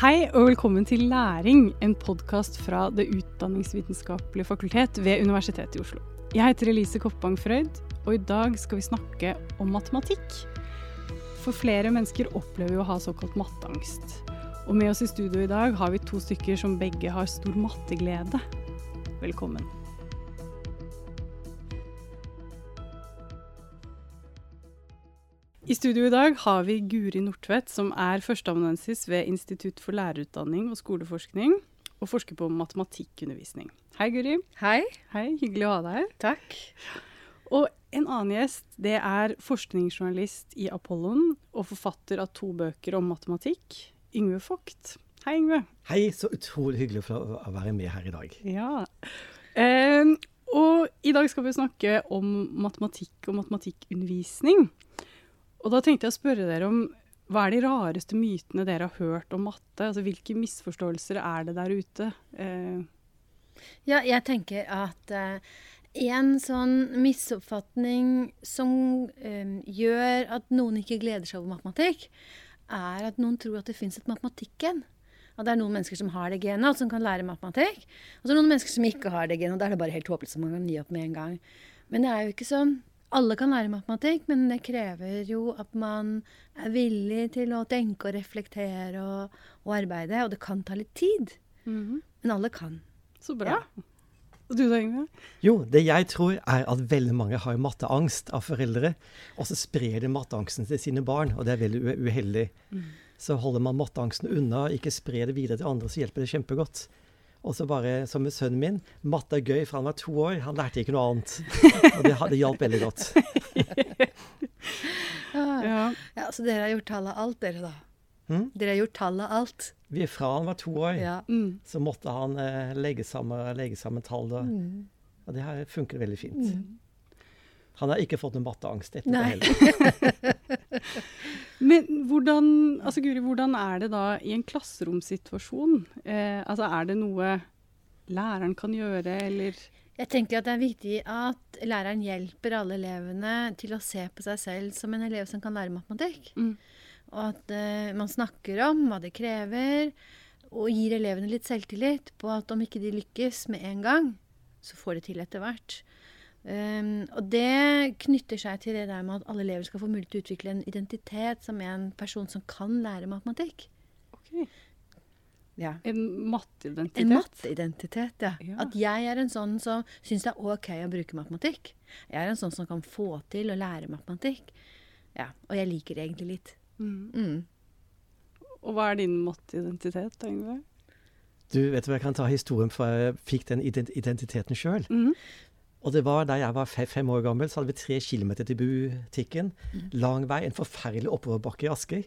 Hei og velkommen til Læring, en podkast fra Det utdanningsvitenskapelige fakultet ved Universitetet i Oslo. Jeg heter Elise Koppang Frøyd, og i dag skal vi snakke om matematikk. For flere mennesker opplever jo å ha såkalt matteangst. Og med oss i studio i dag har vi to stykker som begge har stor matteglede. Velkommen. I studio i dag har vi Guri Nordtvedt, som er førsteamanuensis ved Institutt for lærerutdanning og skoleforskning, og forsker på matematikkundervisning. Hei, Guri. Hei. Hei, Hyggelig å ha deg her. Takk. Og en annen gjest, det er forskningsjournalist i Apollon og forfatter av to bøker om matematikk, Yngve Vogt. Hei, Yngve. Hei, så utrolig hyggelig for å være med her i dag. Ja. Eh, og i dag skal vi snakke om matematikk og matematikkundervisning. Og da tenkte jeg å spørre dere om hva er de rareste mytene dere har hørt om matte? Altså hvilke misforståelser er det der ute? Eh. Ja, jeg tenker at eh, en sånn misoppfatning som eh, gjør at noen ikke gleder seg over matematikk, er at noen tror at det fins et matematikken. At det er noen mennesker som har det genet, og som kan lære matematikk. Og så er det noen mennesker som ikke har det genet, og da er det bare helt håpløst, at man kan gi opp med en gang. Men det er jo ikke sånn. Alle kan lære matematikk, men det krever jo at man er villig til å tenke og reflektere og, og arbeide. Og det kan ta litt tid. Mm -hmm. Men alle kan. Så bra. Ja. Og du da, Yngve? Jo, det jeg tror er at veldig mange har matteangst av foreldre. Og så sprer de matteangsten til sine barn, og det er veldig uheldig. Mm. Så holder man matteangsten unna, ikke sprer det videre til andre, så hjelper det kjempegodt. Og så bare, som med sønnen min, matte er gøy fra han var to år. Han lærte ikke noe annet. Og det, det hjalp veldig godt. ja. ja. Så dere har gjort tallet alt, dere, da? Hmm? Dere har gjort tallet alt? Vi, fra han var to år, ja. mm. så måtte han eh, legge, sammen, legge, sammen, tall. Og, mm. og det her funker veldig fint. Han har ikke fått noen matteangst etterpå heller. Men hvordan, altså Guri, hvordan er det da i en klasseromsituasjon? Eh, altså Er det noe læreren kan gjøre, eller Jeg tenker at det er viktig at læreren hjelper alle elevene til å se på seg selv som en elev som kan lære matematikk. Mm. Og at eh, man snakker om hva det krever, og gir elevene litt selvtillit på at om ikke de lykkes med en gang, så får de til etter hvert. Um, og det knytter seg til det der med at alle elever skal få mulighet til å utvikle en identitet som er en person som kan lære matematikk. Okay. Ja. En matteidentitet? En matteidentitet, ja. ja. At jeg er en sånn som syns det er OK å bruke matematikk. Jeg er en sånn som kan få til å lære matematikk. Ja, Og jeg liker det egentlig litt. Mm. Mm. Og hva er din matteidentitet, Yngve? Du, vet du hva, Jeg kan ta historien for jeg fikk den identiteten sjøl. Mm. Og det var da jeg var fem år gammel, så hadde vi tre kilometer til butikken. Mm. Lang vei, en forferdelig oppoverbakke i Asker.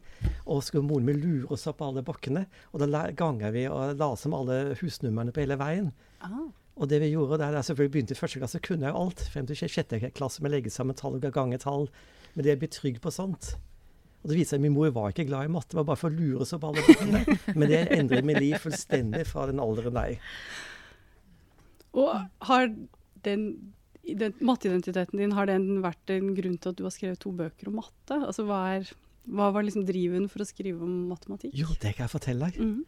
Og skulle moren min lure oss opp alle bakkene. Og da ganga vi og la oss om alle husnumrene på hele veien. Ah. Og det vi gjorde, da jeg selvfølgelig begynte i første klasse, kunne jeg jo alt. Frem til sjette klasse med legge sammen tall og gange tall. Men det å bli trygg på sånt. Og det viser seg at min mor var ikke glad i matte, det var bare for å lure oss opp alle bakkene. Men det endret mitt liv fullstendig fra den alderen der. Og har den, den matteidentiteten din, har den vært en grunn til at du har skrevet to bøker om matte? Altså hva, er, hva var liksom driven for å skrive om matematikk? Jo, det kan jeg fortelle deg. Mm -hmm.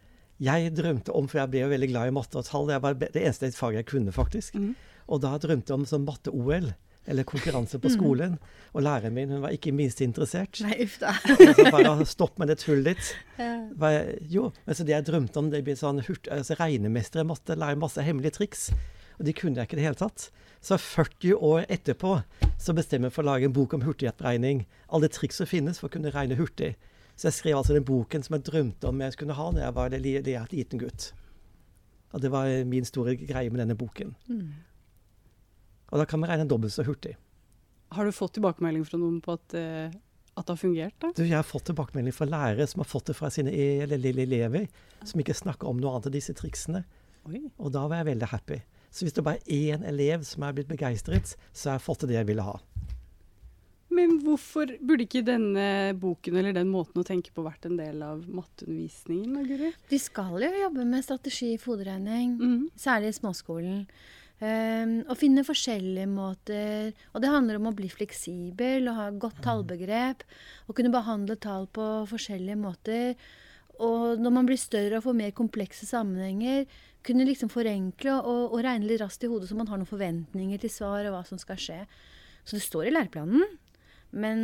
Jeg drømte om, for jeg ble jo veldig glad i matte og tall, det var det eneste faget jeg kunne, faktisk. Mm -hmm. Og da drømte jeg om sånn matte-OL eller konkurranse på mhm. skolen. Mm. Og læreren min hun var ikke minst interessert. Nei, uff da. så bare stopp med det tullet ditt. Ja. jo, altså det jeg drømte om, det blir sånn hurt, altså regnemester i matte, lære masse hemmelige triks. Og de kunne jeg ikke i det hele tatt. Så 40 år etterpå så bestemmer jeg for å lage en bok om hurtighetsberegning. Alle triks som finnes for å kunne regne hurtig. Så jeg skrev altså den boken som jeg drømte om jeg skulle ha når jeg var en liten gutt. Og det var min store greie med denne boken. Mm. Og da kan vi regne dobbelt så hurtig. Har du fått tilbakemelding fra noen på at, uh, at det har fungert? da? Du, jeg har fått tilbakemelding fra lærere som har fått det fra sine lille elever, som ikke snakker om noe annet enn disse triksene. Oi. Og da var jeg veldig happy. Så hvis det bare er én elev som er blitt begeistret, så har jeg fått til det jeg ville ha. Men hvorfor burde ikke denne boken eller den måten å tenke på vært en del av matteundervisningen? Guri? De skal jo jobbe med strategi i fodregning, mm. særlig i småskolen. Um, og finne forskjellige måter. Og det handler om å bli fleksibel og ha godt tallbegrep. Og kunne behandle tall på forskjellige måter. og når man blir større og får mer komplekse sammenhenger, kunne liksom forenkle og, og regne litt raskt i hodet så man har noen forventninger til svar og hva som skal skje. Så det står i læreplanen. Men,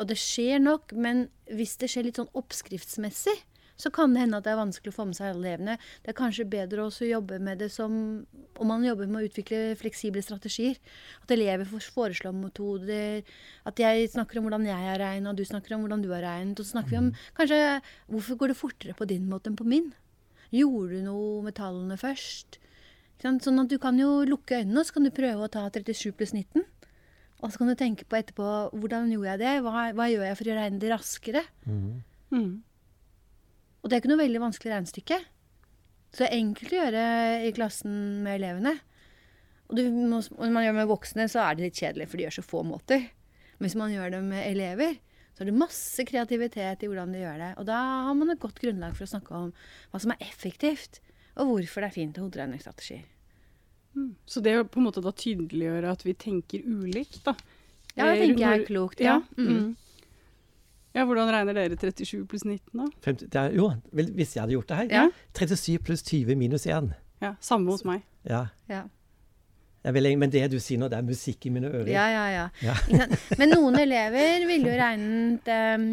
og det skjer nok, men hvis det skjer litt sånn oppskriftsmessig, så kan det hende at det er vanskelig å få med seg alle elevene. Det er kanskje bedre også å jobbe med det som om man jobber med å utvikle fleksible strategier. At elever får foreslå metoder. At jeg snakker om hvordan jeg har regnet, og du snakker om hvordan du har regnet. Og så snakker vi om kanskje hvorfor går det fortere på din måte enn på min? Gjorde du noe med tallene først? Sånn at du kan jo lukke øynene, og så kan du prøve å ta 37 pluss 19. Og så kan du tenke på etterpå hvordan gjorde jeg det? Hva, hva gjør jeg for å regne det raskere? Mm. Mm. Og det er ikke noe veldig vanskelig regnestykke. Så det er enkelt å gjøre i klassen med elevene. Og må, når man gjør det med voksne, så er det litt kjedelig, for de gjør så få måter. Men hvis man gjør det med elever, så er det masse kreativitet i hvordan de gjør det. Og da har man et godt grunnlag for å snakke om hva som er effektivt, og hvorfor det er fint å hoderegningsstrategier. Mm. Så det å på en måte da tydeliggjøre at vi tenker ulikt, da. Ja, det tenker jeg er klokt. Ja. ja. Mm. Ja, Hvordan regner dere 37 pluss 19, da? 50, er, jo, hvis jeg hadde gjort det her. Ja. 37 pluss 20 minus 1. Ja, Samme hos meg. Ja. ja. Vel, men det du sier nå, det er musikk i mine ører. Ja, ja, ja. ja. men noen elever ville jo regnet um,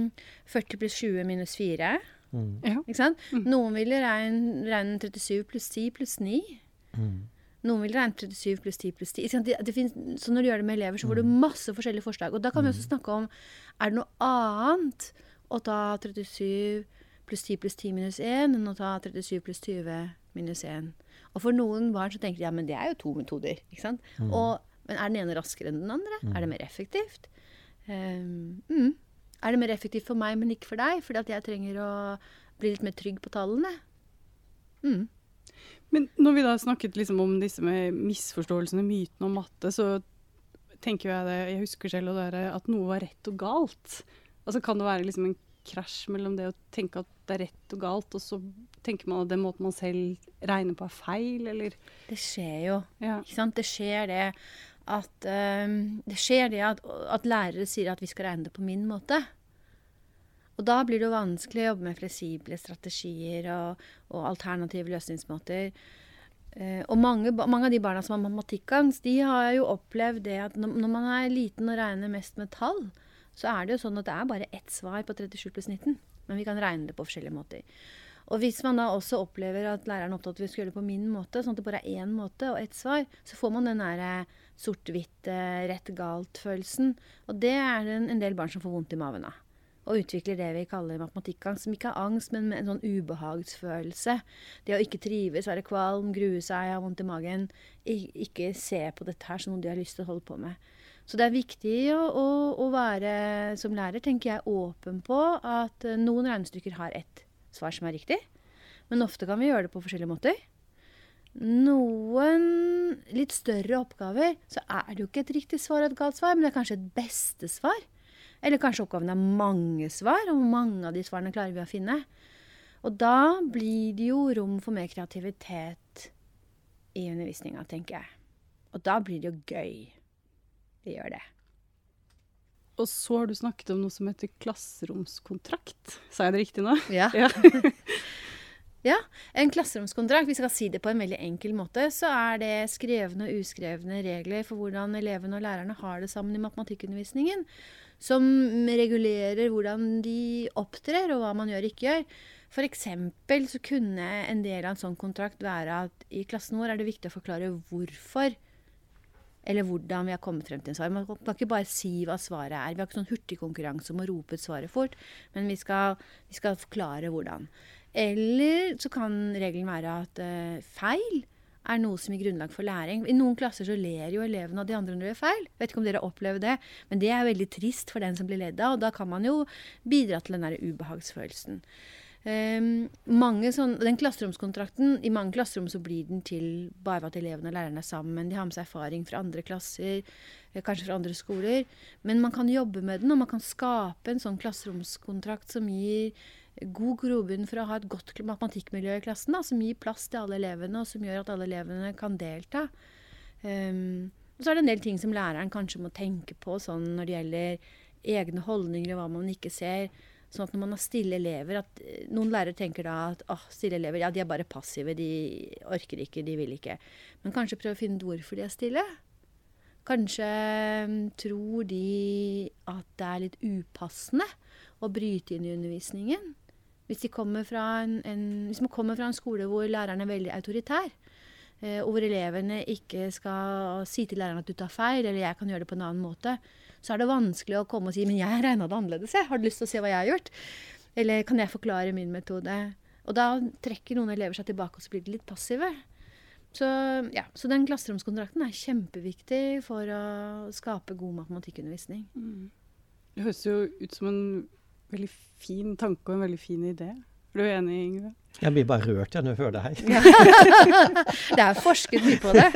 40 pluss 20 minus 4. Mm. Ikke sant? Mm. Noen ville regnet regne 37 pluss 10 pluss 9. Mm. Noen vil regne 37 pluss 10 pluss 10. Det, det finnes, så når du gjør det med elever, så får du mm. masse forskjellige forslag. Og da kan vi også mm. snakke om er det noe annet å ta 37 pluss 10 pluss 10 minus 1 enn å ta 37 pluss 20 minus 1. Og for noen barn så tenker de ja, men det er jo to metoder. ikke sant? Mm. Og, men er den ene raskere enn den andre? Mm. Er det mer effektivt? Um, mm. Er det mer effektivt for meg, men ikke for deg? Fordi at jeg trenger å bli litt mer trygg på tallene? Mm. Men når vi da snakket liksom om disse med misforståelsene, mytene om matte, så tenker jeg det Jeg husker selv at noe var rett og galt. Altså Kan det være liksom en krasj mellom det å tenke at det er rett og galt, og så tenker man at den måten man selv regner på, er feil, eller Det skjer jo. Ja. Ikke sant? Det skjer det at um, Det skjer det at, at lærere sier at vi skal regne det på min måte. Og da blir det jo vanskelig å jobbe med fleksible strategier og, og alternative løsningsmåter. Uh, og mange, mange, av de barna som har matematikkangst, de har jo opplevd det at når, når, man er liten og regner mest med tall, så er det jo sånn at det er bare ett svar på 37 pluss 19. Men vi kan regne det på forskjellige måter. Og hvis man da også opplever at læreren er opptatt av at vi skal gjøre det på min måte, sånn at det bare er én måte og ett svar, så får man den derre sort-hvitt, eh, rett-galt-følelsen. Og det er det en, del barn som får vondt i maven av og utvikler det vi kaller matematikkangst, som ikke er angst, men en sånn ubehagsfølelse. Det å ikke trives, være kvalm, grue seg, ha vondt i magen. Ikke se på dette her som noe de har lyst til å holde på med. Så det er viktig å, å, å være som lærer, tenker jeg, åpen på at eh, noen regnestykker har ett svar som er riktig, men ofte kan vi gjøre det på forskjellige måter. Noen litt større oppgaver, så er det jo ikke et riktig svar og et galt svar, men det er kanskje et beste svar. Eller kanskje oppgaven er mange svar, og mange av de svarene klarer vi å finne. Og da blir det jo rom for mer kreativitet i undervisninga, tenker jeg. Og da blir det jo gøy. Det gjør det. Og så har du snakket om noe som heter klasseromskontrakt. Sa jeg det riktig nå? Ja. ja. ja. En klasseromskontrakt, hvis jeg skal si det på en veldig enkel måte, så er det skrevne og uskrevne regler for hvordan elevene og lærerne har det sammen i matematikkundervisningen som regulerer hvordan de opptrer, og hva man gjør og ikke gjør. F.eks. så kunne en del av en sånn kontrakt være at i klassen vår er det viktig å forklare hvorfor eller hvordan vi har kommet frem til en svar. Man kan ikke bare si hva svaret er. Vi har ikke sånn hurtigkonkurranse om å rope ut svaret fort, men vi skal, vi skal forklare hvordan. Eller så kan regelen være at uh, feil er noe som gir grunnlag for læring. I noen klasser så ler jo elevene av de andre når de gjør feil. Vet ikke om dere opplever det, men det er veldig trist for den som blir ledd av. Og da kan man jo bidra til den der ubehagsfølelsen. Mange sånn, den klasseromskontrakten, I mange klasserom så blir den til bare at elevene og lærerne er sammen. De har med seg erfaring fra andre klasser, eh, kanskje fra andre skoler. Men man kan jobbe med den, og man kan skape en sånn klasseromskontrakt som gir god grobunn for å ha et godt matematikkmiljø i klassen, da, som gir plass til alle elevene, og som gjør at alle elevene kan delta. Um, og så er det en del ting som læreren kanskje må tenke på sånn når det gjelder egne holdninger og hva man ikke ser. Sånn at når man har stille elever at eh, Noen lærere tenker da at oh, stille elever, ja, de er bare passive. De orker ikke, de vil ikke. Men kanskje prøve å finne ut hvorfor de er stille. Kanskje mm, tror de at det er litt upassende å bryte inn i undervisningen. Hvis, de fra en, en, hvis man kommer fra en skole hvor læreren er veldig autoritær, og hvor elevene ikke skal si til læreren at du tar feil, eller jeg kan gjøre det på en annen måte, så er det vanskelig å komme og si 'men jeg regna det annerledes', jeg. Har du lyst til å se hva jeg har gjort? Eller kan jeg forklare min metode? Og da trekker noen elever seg tilbake, og så blir de litt passive. Så, ja, så den klasseromskontrakten er kjempeviktig for å skape god matematikkundervisning. Mm. Det høres jo ut som en veldig fin tanke og en veldig fin idé. Er du enig, Ingrid? Jeg blir bare rørt jeg, når jeg hører det her. det er forsket mye på det.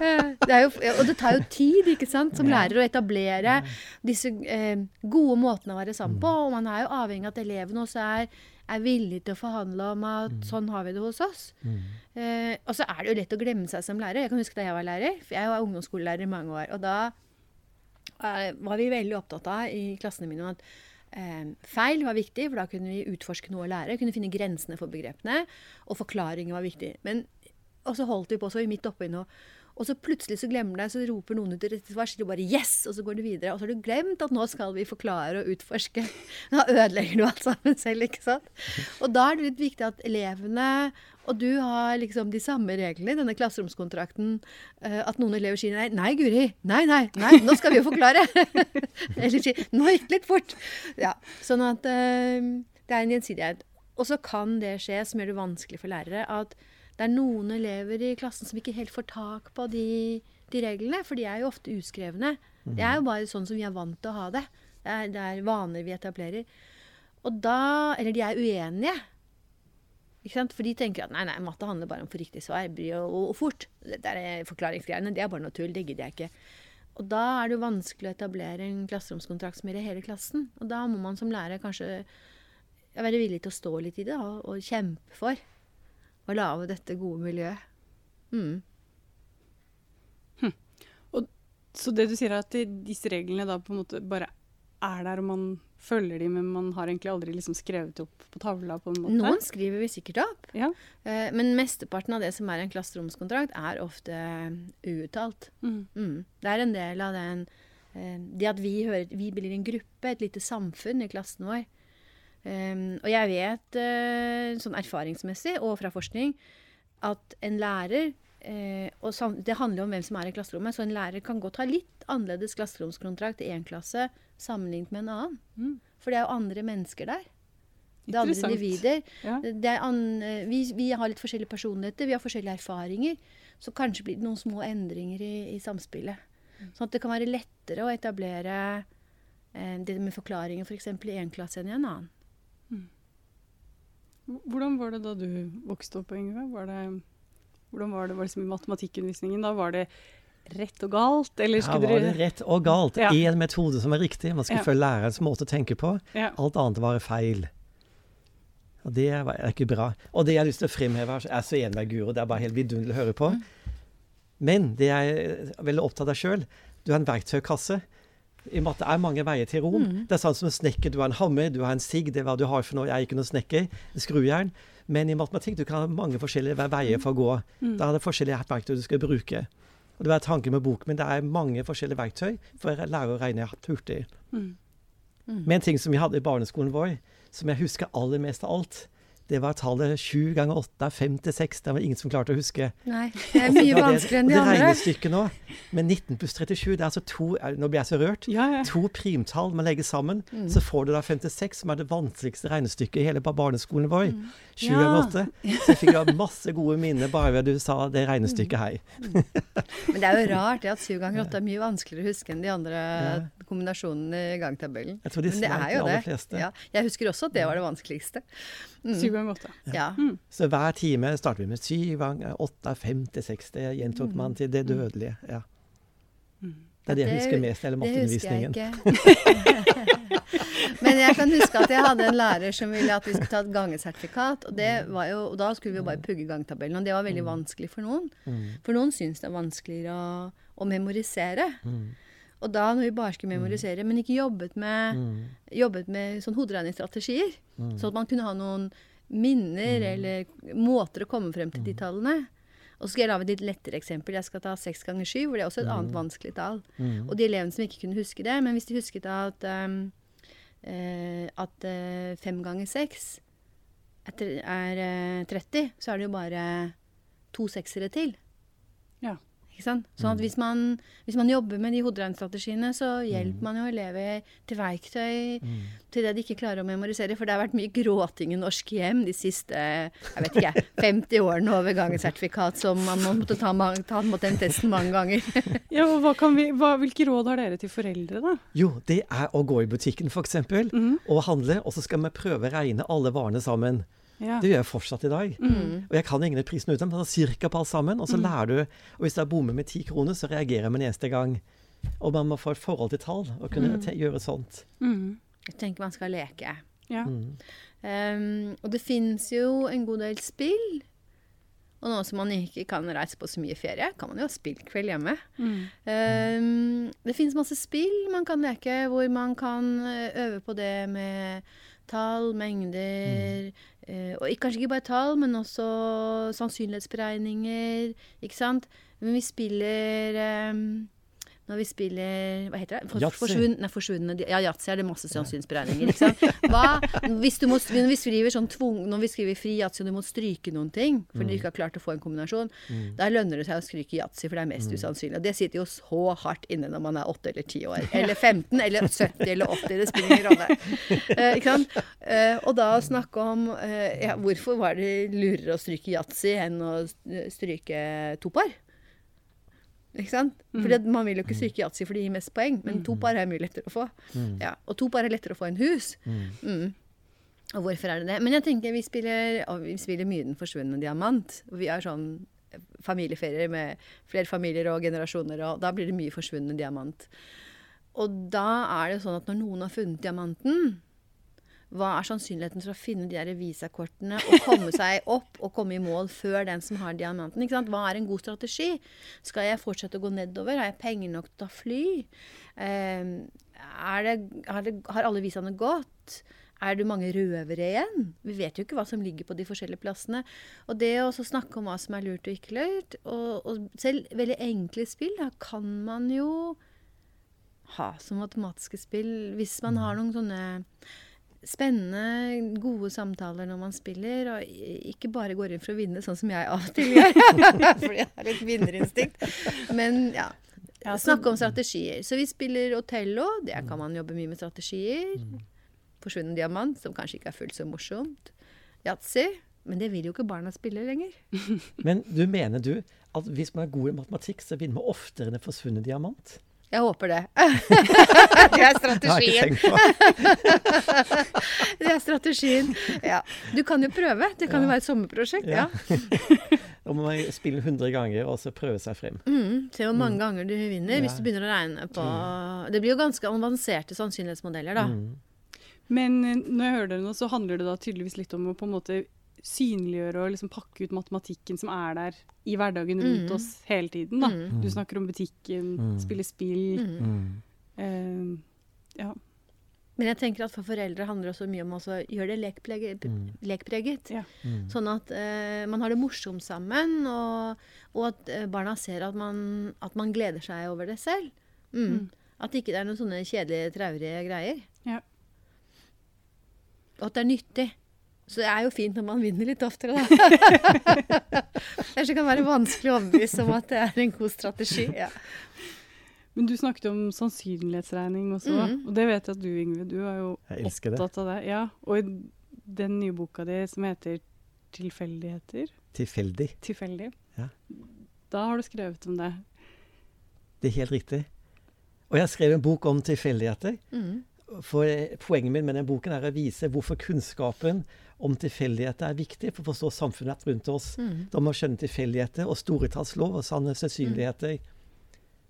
Eh, det jo, og det tar jo tid ikke sant, som lærer å etablere disse eh, gode måtene å være sammen på. Og man er jo avhengig av at elevene også er, er villige til å forhandle om at mm. sånn har vi det hos oss. Mm. Eh, og så er det jo lett å glemme seg som lærer. Jeg kan huske da jeg var lærer. for Jeg var ungdomsskolelærer i mange år. Og da eh, var vi veldig opptatt av i klassene mine at feil var viktig, for da kunne vi utforske noe og lære. Kunne finne grensene for begrepene. Og forklaringer var viktig. Men, og så holdt vi på, så var vi midt oppi noe. Og så plutselig så glemmer det, så roper noen ut rett svar, så du bare 'yes', og så går du videre. Og så har du glemt at nå skal vi forklare og utforske. Da ødelegger du alt sammen selv, ikke sant. Og da er det litt viktig at elevene og du har liksom de samme reglene i denne klasseromskontrakten. Uh, at noen elever sier nei, nei, Guri. Nei, nei, nei, nå skal vi jo forklare. Eller sier nå gikk det litt fort. Ja, Sånn at uh, det er en gjensidighet. Og så kan det skje, som gjør det vanskelig for lærere, at det er noen elever i klassen som ikke helt får tak på de, de reglene. For de er jo ofte uskrevne. Det er jo mhm. bare sånn som vi er vant til å ha det. Det er, det er vaner vi etablerer. Og da Eller de er uenige. For de tenker at nei, nei, matte handler bare om for riktig svar og, og, og fort. Det er forklaringsgreiene. Det er bare noe tull. Det gidder jeg ikke. Og da er det jo vanskelig å etablere en klasseromskontrakt som gjelder hele klassen. Og da må man som lærer kanskje være villig til å stå litt i det og, og kjempe for å lage dette gode miljøet. Mm. Hm. Og, så det du sier er at disse reglene da på en måte bare er der, og man følger de, men man har egentlig aldri liksom skrevet opp på tavla? på en måte? Noen skriver vi sikkert opp, ja. uh, men mesteparten av det som er en klasseromskontrakt, er ofte uuttalt. Mm. Mm. Det er en del av den uh, Det at vi, hører, vi blir en gruppe, et lite samfunn i klassen vår. Um, og jeg vet, uh, sånn erfaringsmessig og fra forskning, at en lærer uh, og Det handler jo om hvem som er i klasserommet. Så en lærer kan godt ha litt annerledes klasseromskontrakt i én klasse sammenlignet med en annen. Mm. For det er jo andre mennesker der. Det er andre individer. Ja. Er an, eh, vi, vi, har litt forskjellige personligheter, vi har forskjellige erfaringer. Så kanskje blir det noen små endringer i, i samspillet. Mm. Sånn at det kan være lettere å etablere eh, det med forklaringer f.eks. For i én klasse enn i en annen. Mm. Hvordan var det da du vokste opp, Yngve? Var det hvordan var det, var det som i matematikkundervisningen? Da var det rett og galt? Eller ja, var det rett og galt. Ja. metode som var riktig. Man skulle ja. følge lærerens måte å tenke på. Ja. Alt annet var feil. Og det er ikke bra. Og det jeg har lyst til å fremheve, her, er så enig med Guro, det er bare helt vidunderlig å høre på. Mm. Men det jeg er veldig opptatt av sjøl, du har en verktøykasse. I matte er mange veier til rom. Mm. Det er sånn som en snekker. Du har en hammer, du har en sigg, det er hva du har for noe. Jeg er ikke noen snekker. Skrujern. Men i matematikk du kan ha mange forskjellige veier for å gå. Mm. Da er det forskjellige verktøy du skal bruke. Og Det var tanken med boken min. Det er mange forskjellige verktøy for å lære å regne hurtig. Mm. Mm. Men en ting som vi hadde i barneskolen vår, som jeg husker aller mest av alt, det var tallet 7 ganger 8 er 56. Det var ingen som klarte å huske. Nei, det er mye vanskeligere enn de andre. Og det regnestykket nå, med 19 pluss 37, det er altså to Nå blir jeg så rørt. Ja, ja. To primtall man legger sammen, mm. så får du da 56, som er det vanskeligste regnestykket i hele barneskolen vår. Mm. 7 ja. eller åtte. Så jeg fikk masse gode minner bare ved du sa det regnestykket her. Mm. Men det er jo rart det at sju ganger åtte er mye vanskeligere å huske enn de andre kombinasjonene i gangtabellen. Jeg tror de er jo de aller fleste. Ja. Jeg husker også at det var det vanskeligste. Mm. Syv ganger åtte. Ja. Mm. Så hver time starter vi med syv ganger åtte, 50, 60. Gjentok man til det dødelige. Ja. Mm. Det er det jeg husker mest, eller matteundervisningen. Det husker jeg ikke. Men jeg kan huske at jeg hadde en lærer som ville at vi skulle ta et gangesertifikat. Og, jo, og da skulle vi jo bare pugge gangtabellen. Og det var veldig vanskelig for noen. For noen syns det er vanskeligere å, å memorisere. Og da når vi bare skulle memorisere, men ikke jobbet med, Mm. jobbet med sånn hoderegningsstrategier, sånn at man kunne ha noen minner eller måter å komme frem til de tallene. Og så skal jeg lage et litt lettere eksempel. Jeg skal ta seks ganger syv, hvor det er også et annet vanskelig tall. Mm. Og de elevene som ikke kunne huske det, men hvis de husket at, um, at eh, fem ganger seks er, er eh, 30, så er det jo bare to seksere til. Ja. Ikke sant? Sånn at hvis man, hvis man jobber med de hoderegnstrategiene, så hjelper man jo elever til verktøy til det de ikke klarer å memorisere. For det har vært mye gråting i norske hjem de siste jeg vet ikke, 50 årene over gangesertifikat, som man måtte ta, ta måtte den testen mange ganger. Ja, og hva kan vi, hva, hvilke råd har dere til foreldre, da? Jo, det er å gå i butikken f.eks. mm. og handle, og så skal vi prøve å regne alle varene sammen. Ja. Det gjør jeg fortsatt i dag. Og jeg kan ingen prisene uten, men cirka på alt sammen. Og så lærer du Og hvis jeg bommer med ti kroner, så reagerer jeg med en eneste gang. Og man må få et forhold til tall og kunne mm. gjøre sånt. Mhm. Jeg tenker man skal leke. ja. Mm. Um, og det fins jo en god del spill. Og nå som man ikke kan reise på så mye ferie, kan man jo ha spillkveld hjemme. Mm. Um, det fins masse spill man kan leke, hvor man kan eh, øve på det med tall, mengder eh, Og kanskje ikke bare tall, men også sannsynlighetsberegninger. Ikke sant? Men vi spiller um, når vi spiller Hva heter det? For, forsvunn, nei, forsvunne Ja, yatzy er det masse sannsynsberegninger. Ikke sant? Hva, hvis du må, når, vi skriver sånn tvung, når vi skriver fri yatzy og du må stryke noen ting fordi du ikke har klart å få en kombinasjon, da lønner det seg å stryke yatzy, for det er mest usannsynlig. Og det sitter jo så hardt inne når man er 8 eller 10 år. Eller 15 eller 70 eller 80. Det spiller ingen rolle. Eh, ikke sant? Eh, og da å snakke om eh, ja, hvorfor var det lurere å stryke yatzy enn å stryke to par? Ikke sant? Fordi at man vil jo ikke stryke yatzy for det gir mest poeng, men to par er mye lettere å få. Ja, og to par er lettere å få enn hus. Mm. Og hvorfor er det det? Men jeg tenker vi spiller, vi spiller mye Den forsvunne diamant. Vi har sånn familieferier med flere familier og generasjoner, og da blir det mye forsvunne diamant. Og da er det sånn at når noen har funnet diamanten, hva er sannsynligheten for å finne de der visakortene og komme seg opp og komme i mål før den som har diamanten? Hva er en god strategi? Skal jeg fortsette å gå nedover? Har jeg penger nok til å fly? Eh, er det, har, det, har alle visaene gått? Er det mange røvere igjen? Vi vet jo ikke hva som ligger på de forskjellige plassene. Og det å snakke om hva som er lurt og ikke lurt, og, og selv veldig enkle spill, da kan man jo ha som matematiske spill hvis man har noen sånne spennende, gode samtaler når man spiller, og ikke bare går inn for å vinne, sånn som jeg av og til gjør. Fordi jeg har litt vinnerinstinkt. Men ja. Ja, så- Snakke om strategier. Så vi spiller Otello. Der kan man jobbe mye med strategier. Forsvunnen diamant, som kanskje ikke er fullt så morsomt. Yatzy. Men det vil jo ikke barna spille lenger. Men du mener du at hvis man er god i matematikk, så vinner man oftere enn en forsvunnet diamant? Jeg håper det. det er strategien. Det er strategien. Ja. Du kan jo prøve. Det kan jo være et sommerprosjekt. Ja. Ja. Da må man spille 100 ganger og så prøve seg frem. Mm, se hvor mange ganger du vinner hvis du begynner å regne på Det blir jo ganske avanserte sannsynlighetsmodeller, da. Mm. Men eh, når jeg hører dere nå, så handler det da tydeligvis litt om å på en måte synliggjøre og liksom pakke ut matematikken som er der i hverdagen rundt Mm. oss hele tiden. da. Mm. Du snakker om butikken, Mm. spille spill. Mm. Mm. Eh, ja. Men jeg tenker at for foreldre handler det også mye om å gjøre det lekpreget. Mm. lekpreget. Ja. Mm. Sånn at uh, man har det morsomt sammen, og, og at eh, barna ser at man, at man gleder seg over det selv. Mm. Mm. At ikke det er noen sånne kjedelige, traurige greier. Ja. Og at det er nyttig. Så det er jo fint når man vinner litt oftere, da. Ellers kan det være vanskelig å overbevise om at det er en god strategi. Ja. Men du snakket om sannsynlighetsregning også, Mm. og det vet jeg at du, Ingrid, du er jo det. opptatt av det. Ja, og i den nye boka di som heter 'Tilfeldigheter', Tilfeldig. tilfeldig, Ja. da har du skrevet om det. Det er helt riktig. Og jeg har skrevet en bok om tilfeldigheter. Mm. For eh, Poenget mitt med den boken er å vise hvorfor kunnskapen om tilfeldigheter er viktig for å forstå samfunnet rundt oss. Mm. Da må man skjønne tilfeldigheter og storetallslov og sanne sannsynligheter.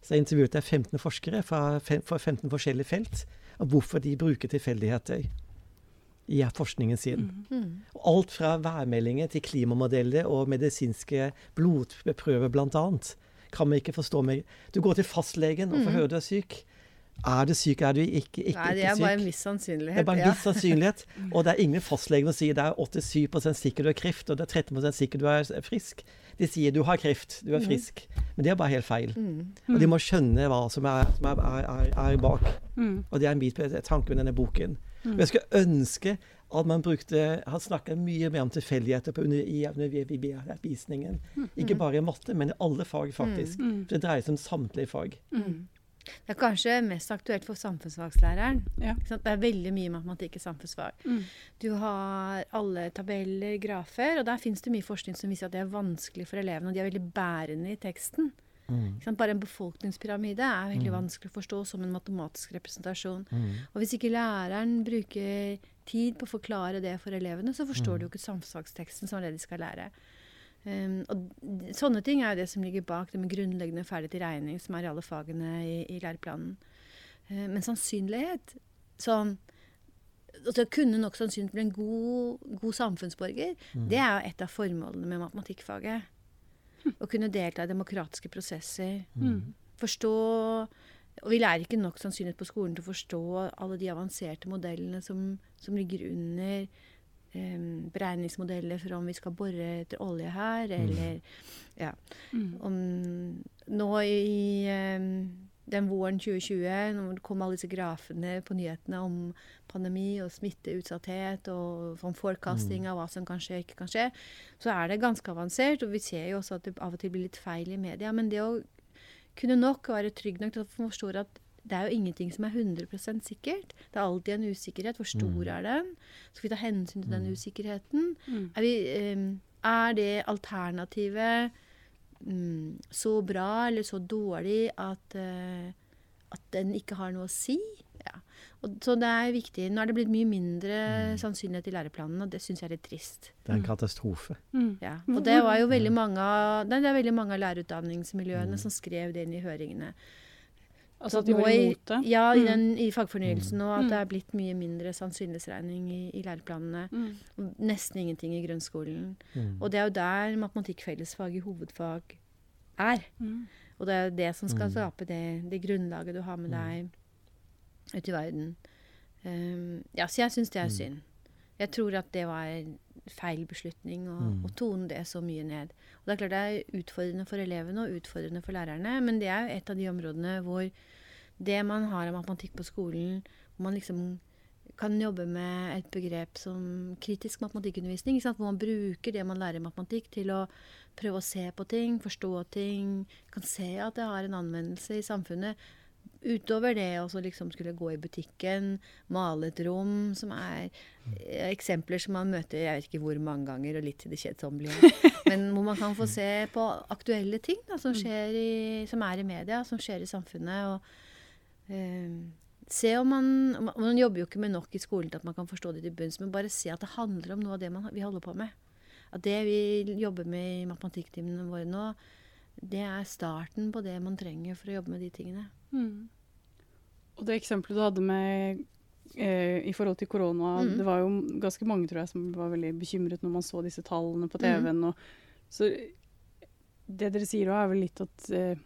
Så jeg intervjuet jeg 15 forskere fra, fem, fra 15 forskjellige felt om hvorfor de bruker tilfeldigheter i forskningen sin. Mm. Og alt fra værmeldinger til klimamodeller og medisinske blodprøver bl.a. kan man ikke forstå meg. Du går til fastlegen og får høre du er syk. Er du syk, er du ikke, ikke, Nei, det ikke er bare en viss sannsynlighet. Det er bare en ja. viss sannsynlighet. Og det er ingen fastleger som sier det er 87 sikker du har kreft, og det er 13 sikker du er frisk. De sier du har kreft, du er frisk. Men det er bare helt feil. Mm. Og de må skjønne hva som er, som er, er, er, er bak. Mm. Og det er en bit tanke med denne boken. Og jeg skulle ønske at man brukte Han snakket mye mer om tilfeldigheter på under, i undervisningen. Ikke bare i matte, men i alle fag, faktisk. Mm. For det dreier seg om samtlige fag. Mm. Det er kanskje mest aktuelt for samfunnsfagslæreren. Ja. Det er veldig mye matematikk i samfunnsfag. Mm. Du har alle tabeller, grafer, og der finnes det mye forskning som viser at det er vanskelig for elevene, og de er veldig bærende i teksten. Mm. Ikke sant? Bare en befolkningspyramide er veldig vanskelig å forstå som en matematisk representasjon. Mm. Og hvis ikke læreren bruker tid på å forklare det for elevene, så forstår de jo ikke samfunnsfagsteksten som det de skal lære. Um, og sånne ting er jo det som ligger bak det med grunnleggende ferdighet i regning, som er i alle fagene i, i læreplanen. Uh, men sannsynlighet Sånn altså, Å kunne nok sannsynligvis bli en god, god samfunnsborger, det er jo et av formålene med matematikkfaget. Å kunne delta i demokratiske prosesser. Mm. Forstå Og vi lærer ikke nok sannsynlighet på skolen til å forstå alle de avanserte modellene som, som ligger under eh, beregningsmodeller for om vi skal bore etter olje her, eller ja. Mm. Om, nå i eh, den våren 2020, når det kom alle disse grafene på nyhetene om pandemi og smitteutsatthet og om forecasting av hva som kan skje og ikke kan skje, så er det ganske avansert. Og vi ser jo også at det av og til blir litt feil i media. Men det å kunne nok være trygg nok til å forstå at det er jo ingenting som er 100 sikkert. Det er alltid en usikkerhet. Hvor stor er den? Skal vi ta hensyn til den usikkerheten? Mm. Er, vi, um, er det alternativet um, så bra eller så dårlig at, uh, at den ikke har noe å si? Ja. Og, så det er viktig. Nå er det blitt mye mindre sannsynlighet i læreplanen, og det syns jeg er litt trist. Det er en katastrofe. Mm. Ja. Og det var jo veldig mange av, det er veldig mange av lærerutdanningsmiljøene som skrev det inn i høringene. Altså at de var imot det? Ja, i, Mm. den, i fagfornyelsen nå, at Mm. det er blitt mye mindre sannsynlighetsregning i, i læreplanene. Mm. Nesten ingenting i grunnskolen. Mm. Og det er jo der matematikkfellesfag i hovedfag er. Mm. Og det er det som skal Mm. skape det, det grunnlaget du har med deg ute i verden. Um, ja, så jeg syns det er synd. Jeg tror at det var en feil beslutning å, Mm. å tone det så mye ned. Og det er klart det er utfordrende for elevene og utfordrende for lærerne, men det er jo et av de områdene hvor det man har av matematikk på skolen, hvor man liksom kan jobbe med et begrep som kritisk matematikkundervisning, hvor man bruker det man lærer i matematikk til å prøve å se på ting, forstå ting, kan se at det har en anvendelse i samfunnet. Utover det å liksom skulle gå i butikken, male et rom, som er eh, eksempler som man møter jeg vet ikke hvor mange ganger, og litt til det kjedsommelige. Men hvor man kan få se på aktuelle ting da, som, skjer i, som er i media, som skjer i samfunnet. og eh, se om man, man Man jobber jo ikke med nok i skolen til at man kan forstå det til bunns, men bare se at det handler om noe av det man, vi holder på med. At det vi jobber med i matematikktimene våre nå, det er starten på det man trenger for å jobbe med de tingene. Mm. Og det eksempelet du hadde med eh, i forhold til korona, Mm. det var jo ganske mange tror jeg, som var veldig bekymret når man så disse tallene på Mm. TV-en. Mm. Så det dere sier òg, er vel litt at eh,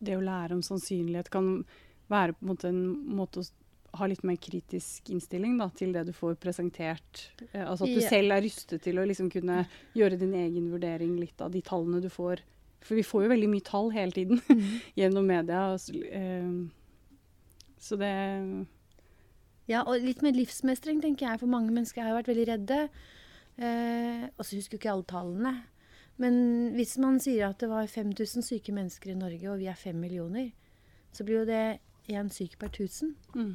det å lære om sannsynlighet kan være på en måte en måte å ha litt mer kritisk innstilling da, til det du får presentert. Eh, altså at du Ja. selv er rustet til å liksom kunne gjøre din egen vurdering litt av de tallene du får. For vi får jo veldig mye tall hele tiden gjennom media. så, eh, så det Ja, og litt mer livsmestring, tenker jeg, for mange mennesker har jo vært veldig redde. Eh, og så husker jo ikke alle tallene. Men hvis man sier at det var 5000 syke mennesker i Norge, og vi er 5 millioner, så blir jo det én syk per 1000. mm.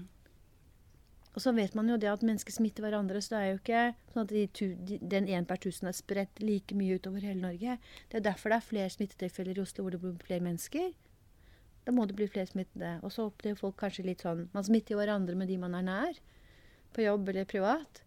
Og så vet man jo det at mennesker smitter hverandre, så det er jo ikke sånn at de, den én per tusen er spredt like mye utover hele Norge. Det er derfor det er flere smittetilfeller i Oslo hvor det bor flere mennesker. Da må det bli flere smittede. Og så opplever folk kanskje litt sånn Man smitter jo hverandre med de man er nær. På jobb eller privat.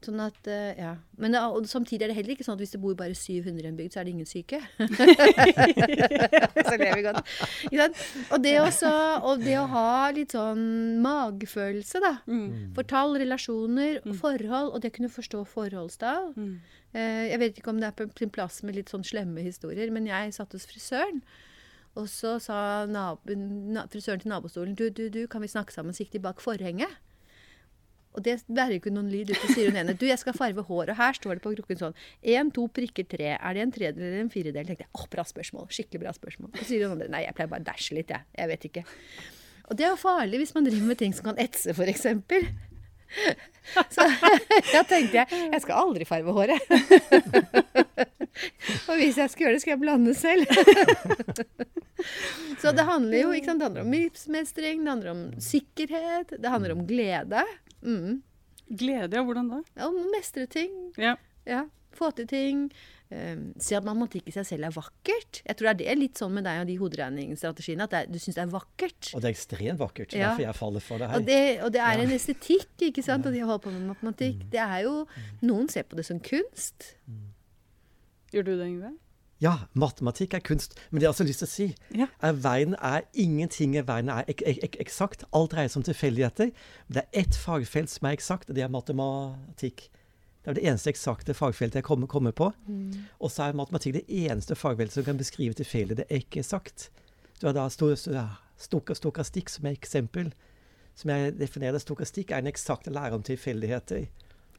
Sånn at, eh, ja. Men det, og samtidig er det heller ikke sånn at hvis det bor bare 700 i en bygd, så er det ingen syke. så lever vi godt. Ikke sant? Og det, også, og det å ha litt sånn magefølelse, da. Mm. For tall, relasjoner, forhold, og det å kunne forstå forholdstall. Mm. Eh, jeg vet ikke om det er på sin plass med litt sånn slemme historier, men jeg satt hos frisøren. Og så sa naboen, na, frisøren til nabostolen du, du, du, kan vi snakke sammen? Så gikk de bak forhenget. Og det bærer jo ikke noen lyd. Så sier hun ene du, jeg skal farve håret. Og her står det på krukken sånn én, to prikker, tre. Er det en tredel eller en firedel? tenkte jeg, åh, bra spørsmål. Skikkelig bra spørsmål. Og så sier hun andre nei, jeg pleier bare å dæsje litt, jeg. Jeg vet ikke. Og det er jo farlig hvis man driver med ting som kan etse, f.eks. Så da tenkte jeg jeg skal aldri farve håret. Og hvis jeg skal gjøre det, skal jeg blande selv. Så det handler jo sant, det handler om livsmestring, det handler om sikkerhet, det handler om glede. Mm. Glede, ja. Hvordan da? Ja, å mestre ting. Ja. Ja, Få til ting. Um, se at matematikk i seg selv er vakkert. Jeg tror det er litt sånn med deg og de hoderegningsstrategiene, at det er, du syns det er vakkert. Og det er ekstremt vakkert. Ja. Derfor jeg faller for det Og her. det, og det er Ja. en estetikk, ikke sant, og de holder på med matematikk. Det er jo Noen ser på det som kunst. Gjør du det, Yngve? Ja, matematikk er kunst. Men det jeg også har lyst til å si, Ja. er verden er ingenting i verden er ek ek ek eksakt. Alt dreier seg om tilfeldigheter. Det er ett fagfelt som er eksakt, og det er matematikk. Det er det eneste eksakte fagfeltet jeg kommer, kommer på. Og så er matematikk det eneste fagfeltet som kan beskrive tilfeldig. Det er ikke eksakt. Du har da stokastikk som er eksempel. Som jeg definerer det. Stokastikk er en eksakt lære om tilfeldigheter.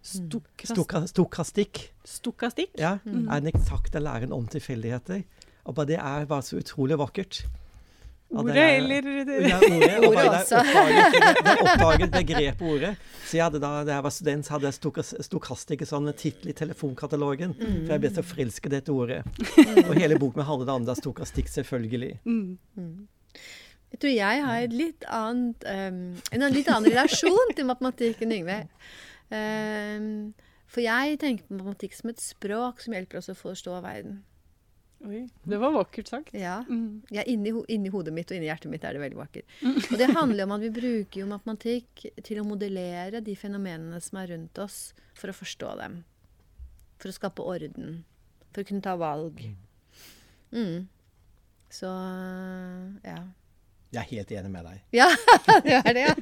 Stoka, stokastikk Stokastikk? ja, er den eksakte læren om tilfeldigheter. Og bare det er bare så utrolig vakkert. Ordet er- eller Ja, ordet. Ordet bare også. det er oppdaget, begrepet ordet. Så jeg hadde da da jeg var student, så hadde jeg stokas- stokastikk i sånn tittel i telefonkatalogen. For jeg ble så forelsket i dette ordet. Og hele boken handlet om det stokastikk, selvfølgelig. Mm. Jeg tror jeg har et litt annet, um, en litt annen relasjon til matematikk enn Yngve. Um, for jeg tenker på matematikk som et språk som hjelper oss å forstå verden. Oi, det var vakkert sagt. Ja. Mm. Ja, inni, ho- inni hodet mitt og inni hjertet mitt er det veldig vakkert. Og det handler om at vi bruker jo matematikk til å modellere de fenomenene som er rundt oss, for å forstå dem. For å skape orden. For å kunne ta valg. Mm. Så ja. Jeg er helt enig med deg. Ja, det er det, ja.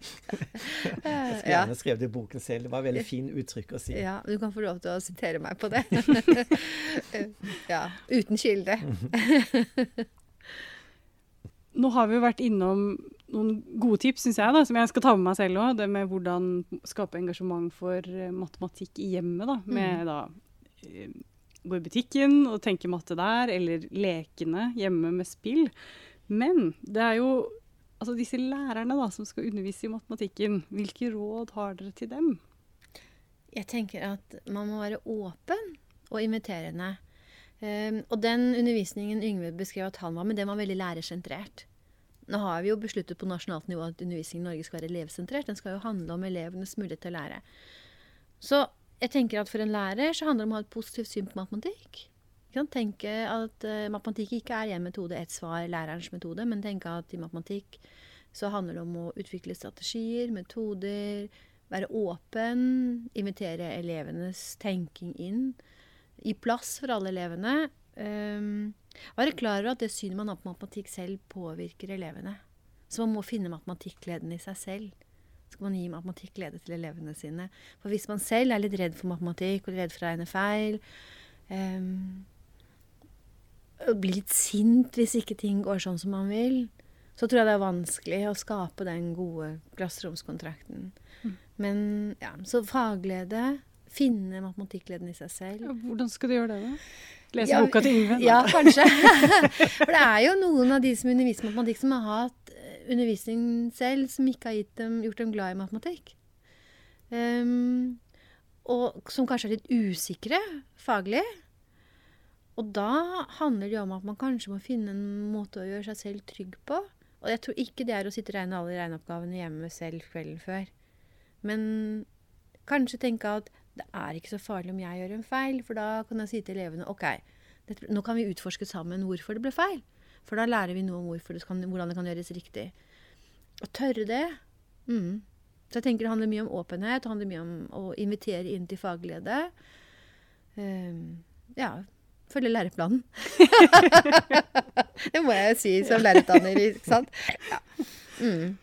Jeg skulle ja. gjerne skrevet det i boken selv. Det var et veldig fint uttrykk å si. Ja, du kan få lov til å sitere meg på det. ja, uten kilde. Nå har vi jo vært innom noen gode tips, syns jeg, da, som jeg skal ta med meg selv òg. Det med hvordan skape engasjement for eh, matematikk i hjemmet. Da, med da eh, gå i butikken og tenke matte der, eller lekene hjemme med spill. Men det er jo altså disse lærerne da, som skal undervise i matematikken. Hvilke råd har dere til dem? Jeg tenker at man må være åpen og inviterende. Um, og den undervisningen Yngve beskrev at han var med, den var veldig lærersentrert. Nå har vi jo besluttet på nasjonalt nivå at undervisningen i Norge skal være elevsentrert. Den skal jo handle om elevenes mulighet til å lære. Så jeg tenker at for en lærer så handler det om å ha et positivt syn på matematikk. Ikke kan Tenke at uh, matematikk ikke er én metode, ett svar, lærerens metode, men tenke at i matematikk så handler det om å utvikle strategier, metoder, være åpen, invitere elevenes tenking inn. Gi plass for alle elevene. Um, være klar over at det synet man har på matematikk selv, påvirker elevene. Så man må finne matematikkgleden i seg selv. Så skal man gi matematikkglede til elevene sine. For hvis man selv er litt redd for matematikk og redd for å regne feil um, og Blir litt sint hvis ikke ting går sånn som man vil, så tror jeg det er vanskelig å skape den gode klasseromskontrakten. Men ja, så faglede Finne matematikkgleden i seg selv. Ja, Hvordan skal du gjøre det, da? Lese Ja, boka til Yngve? Ja, kanskje. For det er jo noen av de som underviser matematikk, som har hatt eh, undervisning selv, som ikke har dem, gjort dem glad i matematikk. Um, og som kanskje er litt usikre faglig. Og da handler det jo om at man kanskje må finne en måte å gjøre seg selv trygg på. Og jeg tror ikke det er å sitte og regne alle regneoppgavene hjemme selv kvelden før. Men kanskje tenke at det er ikke så farlig om jeg gjør en feil, for da kan jeg si til elevene OK, dette, nå kan vi utforske sammen hvorfor det ble feil. For da lærer vi noe om det kan, hvordan det kan gjøres riktig. Å tørre det. Mm. Så jeg tenker det handler mye om åpenhet, det handler mye om å invitere inn til fagglede. Um, ja, følge læreplanen. det må jeg jo si som lærerutdanner, ikke sant? Ja. Mm.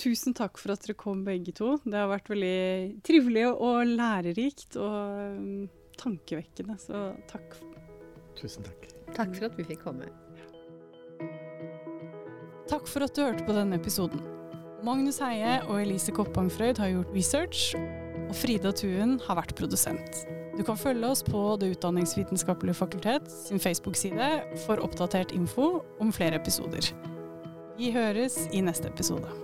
Tusen takk for at dere kom begge to. Det har vært veldig trivelig og lærerikt og um, tankevekkende, så takk. Tusen takk. Takk for at vi fikk komme. Takk for at du hørte på denne episoden. Magnus Heie og Elise Koppangfrøyd har gjort research, og Frida Tuen har vært produsent. Du kan følge oss på Det utdanningsvitenskapelige fakultet sin Facebook-side for oppdatert info om flere episoder. Vi høres i neste episode.